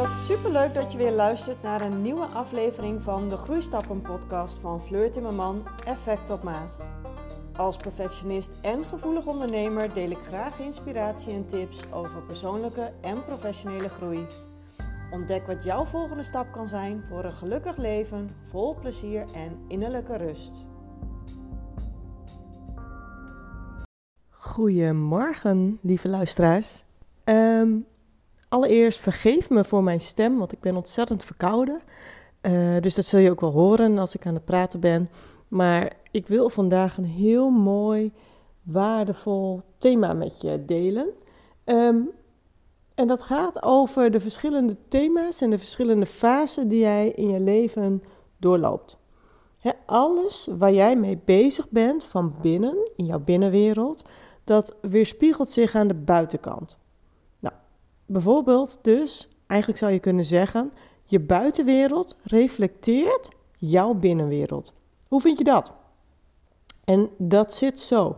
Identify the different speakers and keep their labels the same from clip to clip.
Speaker 1: Wat superleuk dat je weer luistert naar een nieuwe aflevering van de Groeistappen podcast van Fleur Timmerman Effect op Maat. Als perfectionist en gevoelig ondernemer deel ik graag inspiratie en tips over persoonlijke en professionele groei. Ontdek wat jouw volgende stap kan zijn voor een gelukkig leven, vol plezier en innerlijke rust.
Speaker 2: Goedemorgen, lieve luisteraars. Ehm, allereerst vergeef me voor mijn stem, want ik ben ontzettend verkouden. Uh, dus dat zul je ook wel horen als ik aan het praten ben. Maar ik wil vandaag een heel mooi, waardevol thema met je delen. Um, en dat gaat over de verschillende thema's en de verschillende fasen die jij in je leven doorloopt. alles waar jij mee bezig bent van binnen, in jouw binnenwereld, dat weerspiegelt zich aan de buitenkant. Bijvoorbeeld dus, eigenlijk zou je kunnen zeggen, je buitenwereld reflecteert jouw binnenwereld. Hoe vind je dat? En dat zit zo.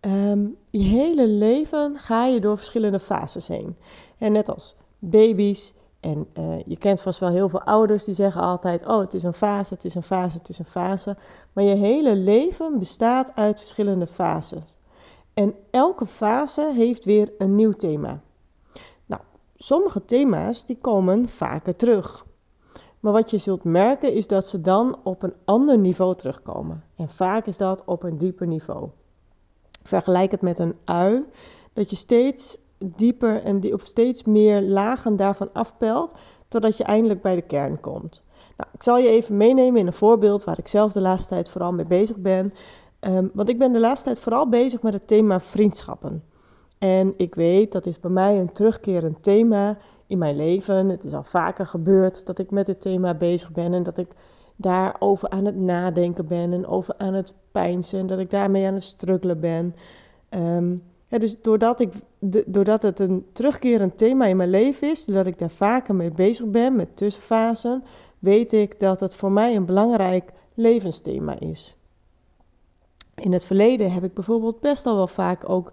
Speaker 2: Um, je hele leven ga je door verschillende fases heen. En net als baby's, en uh, je kent vast wel heel veel ouders die zeggen altijd: Oh, het is een fase, het is een fase, het is een fase. Maar je hele leven bestaat uit verschillende fases. En elke fase heeft weer een nieuw thema. Sommige thema's die komen vaker terug. Maar wat je zult merken is dat ze dan op een ander niveau terugkomen. En vaak is dat op een dieper niveau. Vergelijk het met een ui, dat je steeds dieper en die op steeds meer lagen daarvan afpelt, totdat je eindelijk bij de kern komt. Nou, ik zal je even meenemen in een voorbeeld waar ik zelf de laatste tijd vooral mee bezig ben. Um, want ik ben de laatste tijd vooral bezig met het thema vriendschappen. En ik weet, dat is bij mij een terugkerend thema in mijn leven. Het is al vaker gebeurd dat ik met dit thema bezig ben en dat ik daarover aan het nadenken ben en over aan het pijnsen en dat ik daarmee aan het struggelen ben. Um, ja, dus doordat, ik, doordat het een terugkerend thema in mijn leven is, doordat ik daar vaker mee bezig ben met tussenfasen, weet ik dat het voor mij een belangrijk levensthema is. In het verleden heb ik bijvoorbeeld best al wel vaak ook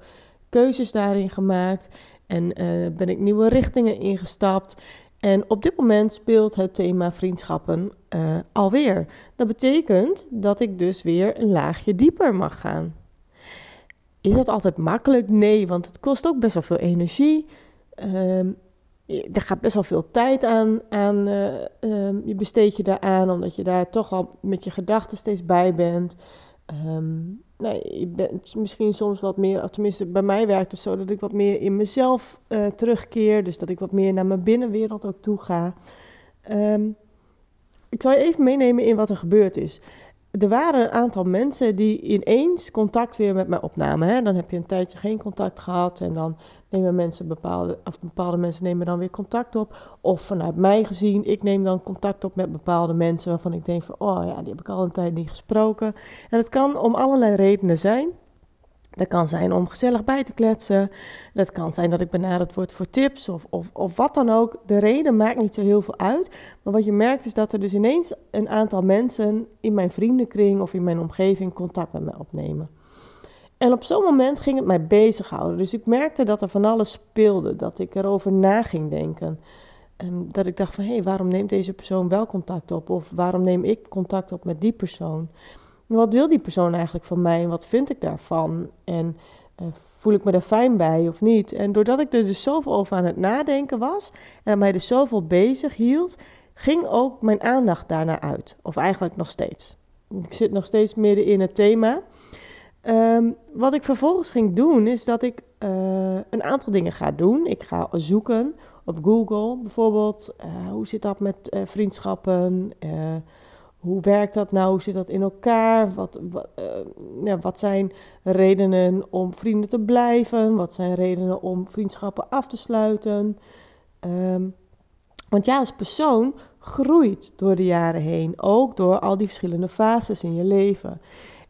Speaker 2: keuzes daarin gemaakt en uh, ben ik nieuwe richtingen ingestapt. En op dit moment speelt het thema vriendschappen uh, alweer. Dat betekent dat ik dus weer een laagje dieper mag gaan. Is dat altijd makkelijk? Nee, want het kost ook best wel veel energie. Um, er gaat best wel veel tijd aan, aan um, je besteed je daar aan, omdat je daar toch al met je gedachten steeds bij bent. Um, nee, je bent misschien soms wat meer, tenminste bij mij werkt het zo dat ik wat meer in mezelf uh, terugkeer. Dus dat ik wat meer naar mijn binnenwereld ook toe ga. Um, ik zal je even meenemen in wat er gebeurd is. Er waren een aantal mensen die ineens contact weer met mij opnamen. Hè? Dan heb je een tijdje geen contact gehad en dan nemen mensen bepaalde, of bepaalde mensen nemen dan weer contact op. Of vanuit mij gezien, ik neem dan contact op met bepaalde mensen waarvan ik denk van, oh ja, die heb ik al een tijd niet gesproken. En het kan om allerlei redenen zijn. Dat kan zijn om gezellig bij te kletsen. Dat kan zijn dat ik benaderd word voor tips of, of, of wat dan ook. De reden maakt niet zo heel veel uit. Maar wat je merkt is dat er dus ineens een aantal mensen in mijn vriendenkring of in mijn omgeving contact met me opnemen. En op zo'n moment ging het mij bezighouden. Dus ik merkte dat er van alles speelde. Dat ik erover na ging denken. En dat ik dacht van, hé, hey, waarom neemt deze persoon wel contact op? Of waarom neem ik contact op met die persoon? Wat wil die persoon eigenlijk van mij en wat vind ik daarvan? En uh, voel ik me daar fijn bij of niet? En doordat ik er dus zoveel over aan het nadenken was en mij dus zoveel bezig hield, ging ook mijn aandacht daarna uit. Of eigenlijk nog steeds. Ik zit nog steeds midden in het thema. Um, wat ik vervolgens ging doen, is dat ik uh, een aantal dingen ga doen. Ik ga zoeken op Google bijvoorbeeld. Uh, hoe zit dat met vriendschappen? Hoe werkt dat nou? Hoe zit dat in elkaar? Wat, wat, uh, ja, wat zijn redenen om vrienden te blijven? Wat zijn redenen om vriendschappen af te sluiten? Um, want ja, als persoon groeit door de jaren heen, ook door al die verschillende fases in je leven.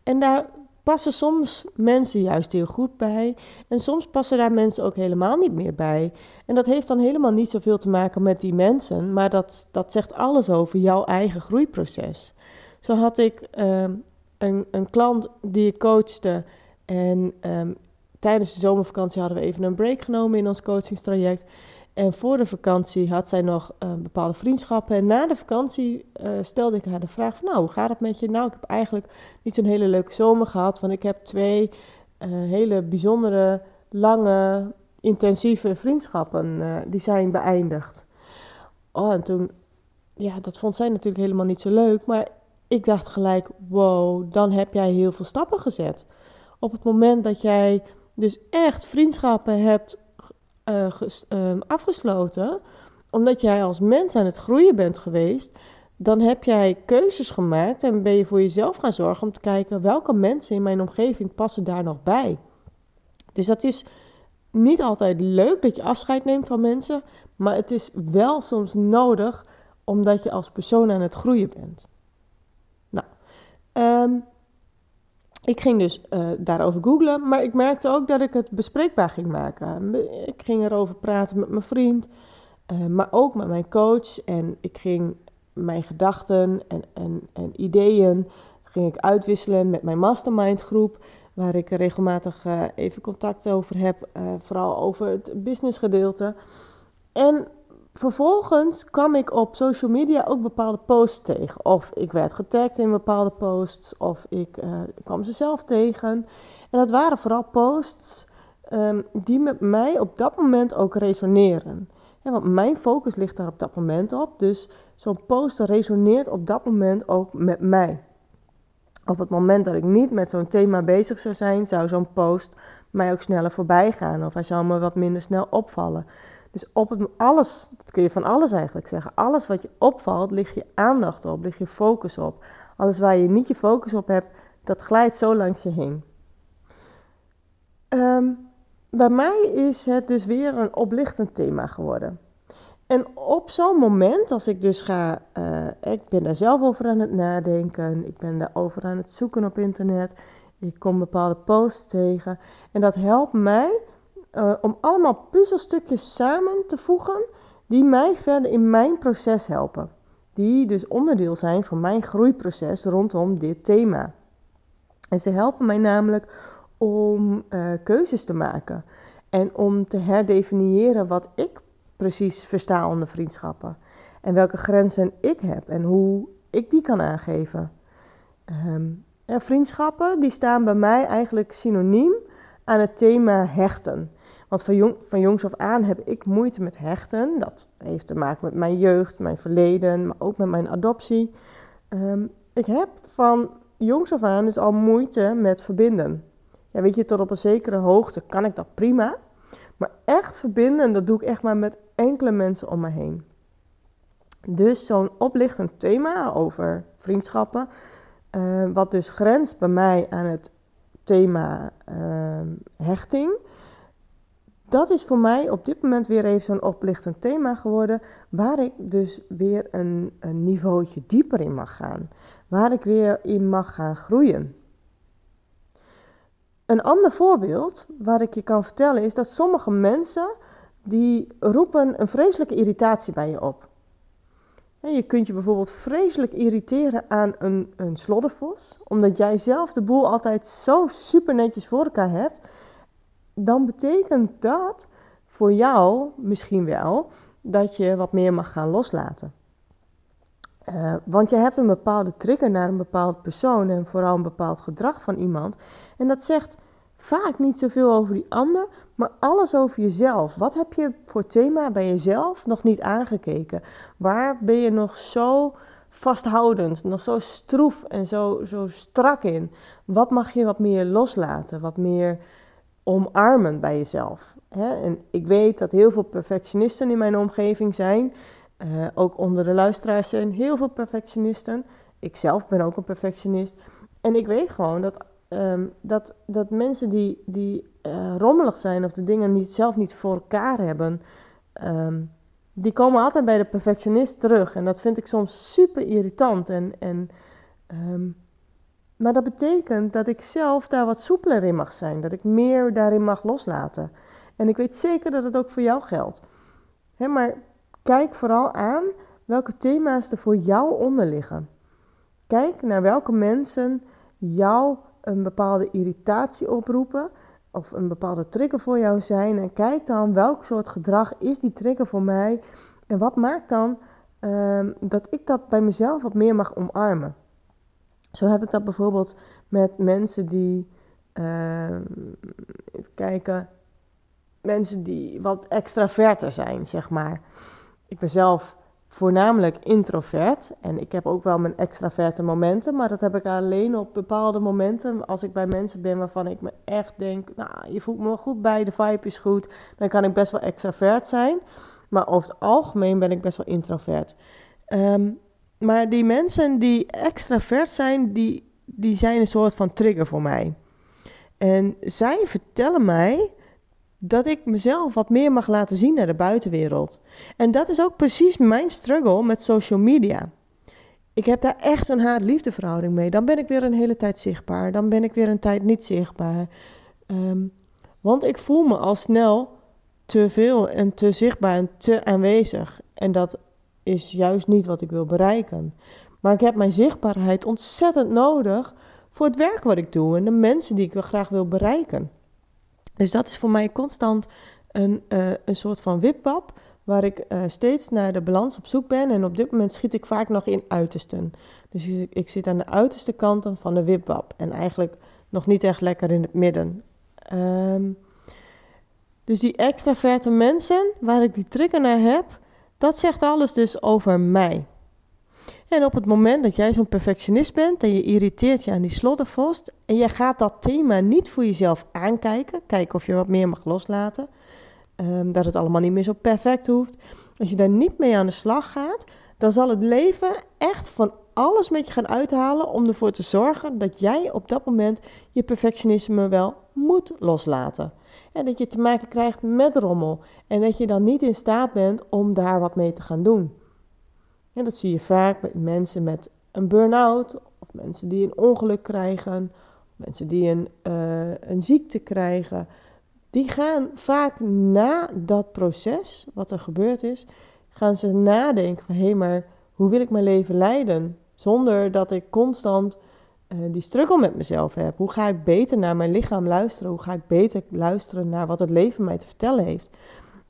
Speaker 2: En daar passen soms mensen juist heel goed bij. En soms passen daar mensen ook helemaal niet meer bij. En dat heeft dan helemaal niet zoveel te maken met die mensen, maar dat, dat zegt alles over jouw eigen groeiproces. Zo had ik um, een, een klant die ik coachte. En um, tijdens de zomervakantie hadden we even een break genomen in ons coachingstraject. En voor de vakantie had zij nog uh, bepaalde vriendschappen. En na de vakantie uh, stelde ik haar de vraag van, nou, hoe gaat het met je? Nou, ik heb eigenlijk niet zo'n hele leuke zomer gehad, want ik heb twee uh, hele bijzondere, lange, intensieve vriendschappen, die zijn beëindigd. Oh, en toen, ja, dat vond zij natuurlijk helemaal niet zo leuk, maar ik dacht gelijk, wow, dan heb jij heel veel stappen gezet. Op het moment dat jij dus echt vriendschappen hebt uh, afgesloten, omdat jij als mens aan het groeien bent geweest, dan heb jij keuzes gemaakt en ben je voor jezelf gaan zorgen om te kijken welke mensen in mijn omgeving passen daar nog bij. Dus dat is niet altijd leuk dat je afscheid neemt van mensen, maar het is wel soms nodig omdat je als persoon aan het groeien bent. Nou, um, ik ging dus uh, daarover googlen, maar ik merkte ook dat ik het bespreekbaar ging maken. Ik ging erover praten met mijn vriend, uh, maar ook met mijn coach. En ik ging mijn gedachten en, en, en ideeën ging ik uitwisselen met mijn mastermind groep, waar ik regelmatig uh, even contact over heb, vooral over het business gedeelte. En vervolgens kwam ik op social media ook bepaalde posts tegen. Of ik werd getagd in bepaalde posts, of ik uh, kwam ze zelf tegen. En dat waren vooral posts um, die met mij op dat moment ook resoneren. Want mijn focus ligt daar op dat moment op. Dus zo'n post resoneert op dat moment ook met mij. Op het moment dat ik niet met zo'n thema bezig zou zijn, zou zo'n post mij ook sneller voorbij gaan. Of hij zou me wat minder snel opvallen. Dus op het, alles, dat kun je van alles eigenlijk zeggen. Alles wat je opvalt, ligt je aandacht op, ligt je focus op. Alles waar je niet je focus op hebt, dat glijdt zo langs je heen. Um, bij mij is het dus weer een oplichtend thema geworden. En op zo'n moment, als ik dus ga, uh, ik ben daar zelf over aan het nadenken, ik ben daarover aan het zoeken op internet, ik kom bepaalde posts tegen en dat helpt mij uh, om allemaal puzzelstukjes samen te voegen die mij verder in mijn proces helpen. Die dus onderdeel zijn van mijn groeiproces rondom dit thema. En ze helpen mij namelijk om uh, keuzes te maken en om te herdefiniëren wat ik precies versta onder vriendschappen. En welke grenzen ik heb en hoe ik die kan aangeven. Um, ja, vriendschappen die staan bij mij eigenlijk synoniem aan het thema hechten. Want van, jong, van jongs af aan heb ik moeite met hechten. Dat heeft te maken met mijn jeugd, mijn verleden, maar ook met mijn adoptie. Um, ik heb van jongs af aan dus al moeite met verbinden. Ja, weet je, tot op een zekere hoogte kan ik dat prima. Maar echt verbinden, dat doe ik echt maar met enkele mensen om me heen. Dus zo'n oplichtend thema over vriendschappen, uh, wat dus grenst bij mij aan het thema uh, hechting, dat is voor mij op dit moment weer even zo'n oplichtend thema geworden, waar ik dus weer een, een niveautje dieper in mag gaan, waar ik weer in mag gaan groeien. Een ander voorbeeld waar ik je kan vertellen is dat sommige mensen die roepen een vreselijke irritatie bij je op. Je kunt je bijvoorbeeld vreselijk irriteren aan een, een sloddervos, omdat jij zelf de boel altijd zo super netjes voor elkaar hebt dan betekent dat voor jou misschien wel dat je wat meer mag gaan loslaten. Uh, want je hebt een bepaalde trigger naar een bepaald persoon en vooral een bepaald gedrag van iemand. En dat zegt vaak niet zoveel over die ander, maar alles over jezelf. Wat heb je voor thema bij jezelf nog niet aangekeken? Waar ben je nog zo vasthoudend, nog zo stroef en zo, zo strak in? Wat mag je wat meer loslaten? Wat meer omarmen bij jezelf. Hè? En ik weet dat heel veel perfectionisten in mijn omgeving zijn. Uh, ook onder de luisteraars zijn heel veel perfectionisten. Ik zelf ben ook een perfectionist. En ik weet gewoon dat, um, dat, dat mensen die, die uh, rommelig zijn of de dingen niet, zelf niet voor elkaar hebben, um, die komen altijd bij de perfectionist terug. En dat vind ik soms super irritant. En, en um, maar dat betekent dat ik zelf daar wat soepeler in mag zijn. Dat ik meer daarin mag loslaten. En ik weet zeker dat het ook voor jou geldt. maar kijk vooral aan welke thema's er voor jou onder liggen. Kijk naar welke mensen jou een bepaalde irritatie oproepen. of een bepaalde trigger voor jou zijn. En kijk dan welk soort gedrag is die trigger voor mij. En wat maakt dan ehm, dat ik dat bij mezelf wat meer mag omarmen. Zo heb ik dat bijvoorbeeld met mensen die, uh, even kijken, mensen die wat extraverter zijn, zeg maar. Ik ben zelf voornamelijk introvert en ik heb ook wel mijn extraverte momenten, maar dat heb ik alleen op bepaalde momenten. Als ik bij mensen ben waarvan ik me echt denk, nou, je voelt me wel goed bij, de vibe is goed, dan kan ik best wel extravert zijn. Maar over het algemeen ben ik best wel introvert. Um, maar die mensen die extravert zijn, die, die zijn een soort van trigger voor mij. En zij vertellen mij dat ik mezelf wat meer mag laten zien naar de buitenwereld. En dat is ook precies mijn struggle met social media. Ik heb daar echt zo'n haat-liefde verhouding mee. Dan ben ik weer een hele tijd zichtbaar. Dan ben ik weer een tijd niet zichtbaar. Ehm, want ik voel me al snel te veel en te zichtbaar en te aanwezig. En dat is juist niet wat ik wil bereiken. Maar ik heb mijn zichtbaarheid ontzettend nodig voor het werk wat ik doe en de mensen die ik wel graag wil bereiken. Dus dat is voor mij constant een, uh, een soort van wipwap, waar ik uh, steeds naar de balans op zoek ben. En op dit moment schiet ik vaak nog in uitersten. Dus ik, zit aan de uiterste kanten van de wipwap en eigenlijk nog niet echt lekker in het midden. Um, dus die extraverte mensen, waar ik die trigger naar heb, dat zegt alles dus over mij. En op het moment dat jij zo'n perfectionist bent en je irriteert je aan die sloddervost en je gaat dat thema niet voor jezelf aankijken, kijken of je wat meer mag loslaten, um, dat het allemaal niet meer zo perfect hoeft. Als je daar niet mee aan de slag gaat, dan zal het leven echt van alles met je gaan uithalen om ervoor te zorgen dat jij op dat moment je perfectionisme wel moet loslaten. En dat je te maken krijgt met rommel. En dat je dan niet in staat bent om daar wat mee te gaan doen. En dat zie je vaak met mensen met een burn-out. Of mensen die een ongeluk krijgen. Mensen die een, uh, een ziekte krijgen. Die gaan vaak na dat proces, wat er gebeurd is, gaan ze nadenken van hé, hey, maar hoe wil ik mijn leven leiden? Zonder dat ik constant uh, die struggle met mezelf heb. Hoe ga ik beter naar mijn lichaam luisteren? Hoe ga ik beter luisteren naar wat het leven mij te vertellen heeft?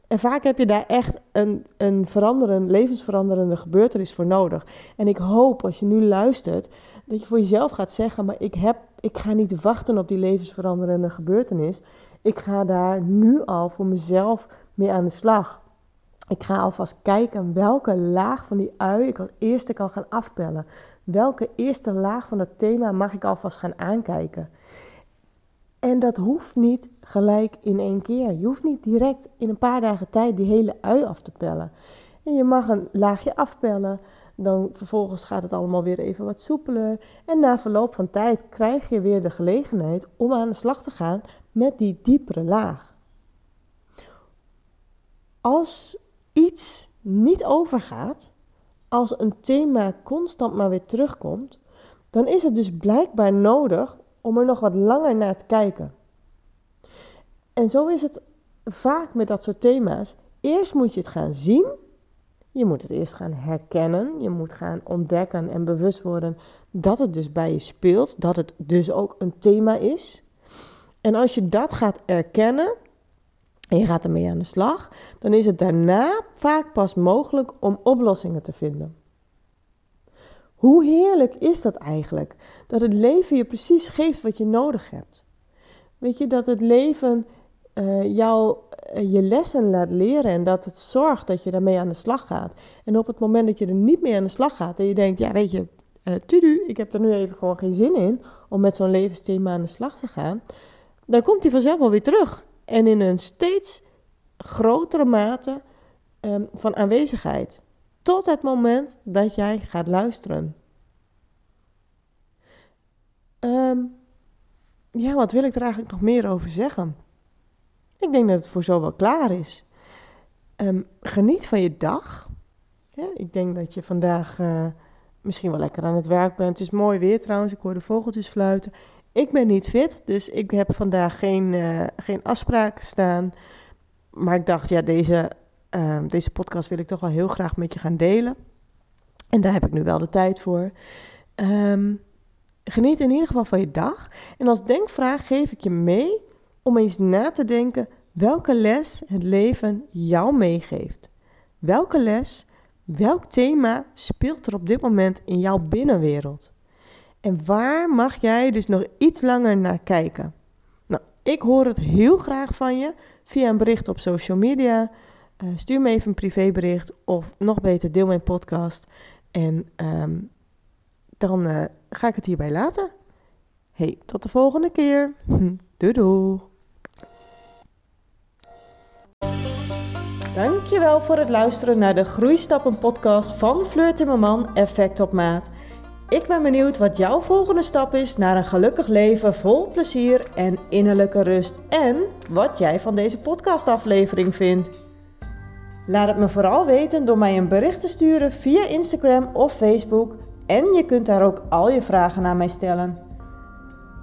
Speaker 2: En vaak heb je daar echt een, een veranderende, levensveranderende gebeurtenis voor nodig. En ik hoop als je nu luistert, dat je voor jezelf gaat zeggen: Maar ik, heb, ik ga niet wachten op die levensveranderende gebeurtenis. Ik ga daar nu al voor mezelf mee aan de slag. Ik ga alvast kijken welke laag van die ui ik als eerste kan gaan afpellen. Welke eerste laag van het thema mag ik alvast gaan aankijken? En dat hoeft niet gelijk in één keer. Je hoeft niet direct in een paar dagen tijd die hele ui af te pellen. En je mag een laagje afpellen. Dan vervolgens gaat het allemaal weer even wat soepeler. En na verloop van tijd krijg je weer de gelegenheid om aan de slag te gaan met die diepere laag. Als iets niet overgaat, als een thema constant maar weer terugkomt, dan is het dus blijkbaar nodig om er nog wat langer naar te kijken. En zo is het vaak met dat soort thema's. Eerst moet je het gaan zien. Je moet het eerst gaan herkennen. Je moet gaan ontdekken en bewust worden dat het dus bij je speelt. Dat het dus ook een thema is. En als je dat gaat erkennen, en je gaat ermee aan de slag, dan is het daarna vaak pas mogelijk om oplossingen te vinden. Hoe heerlijk is dat eigenlijk? Dat het leven je precies geeft wat je nodig hebt. Weet je, dat het leven uh, jou uh, je lessen laat leren en dat het zorgt dat je daarmee aan de slag gaat. En op het moment dat je er niet mee aan de slag gaat en je denkt, ja weet je, uh, tudu, ik heb er nu even gewoon geen zin in om met zo'n levensthema aan de slag te gaan, dan komt hij vanzelf wel weer terug. En in een steeds grotere mate um, van aanwezigheid. Tot het moment dat jij gaat luisteren. Um, ja, wat wil ik er eigenlijk nog meer over zeggen? Ik denk dat het voor zo wel klaar is. Um, geniet van je dag. Ik denk dat je vandaag uh, misschien wel lekker aan het werk bent. Het is mooi weer trouwens. Ik hoor de vogeltjes fluiten. Ik ben niet fit, dus ik heb vandaag geen, uh, geen afspraken staan. Maar ik dacht, ja, deze, uh, deze podcast wil ik toch wel heel graag met je gaan delen. En daar heb ik nu wel de tijd voor. Um, geniet in ieder geval van je dag. En als denkvraag geef ik je mee om eens na te denken welke les het leven jou meegeeft. Welke les, welk thema speelt er op dit moment in jouw binnenwereld? En waar mag jij dus nog iets langer naar kijken? Nou, ik hoor het heel graag van je via een bericht op social media. Uh, stuur me even een privébericht of nog beter, deel mijn podcast. En um, dan uh, ga ik het hierbij laten. Hey, tot de volgende keer. doei doei. Dankjewel voor het luisteren naar de Groeistappen podcast van Fleur Timmerman Effect op Maat. Ik ben benieuwd wat jouw volgende stap is naar een gelukkig leven vol plezier en innerlijke rust. En wat jij van deze podcastaflevering vindt. Laat het me vooral weten door mij een bericht te sturen via Instagram of Facebook. En je kunt daar ook al je vragen aan mij stellen.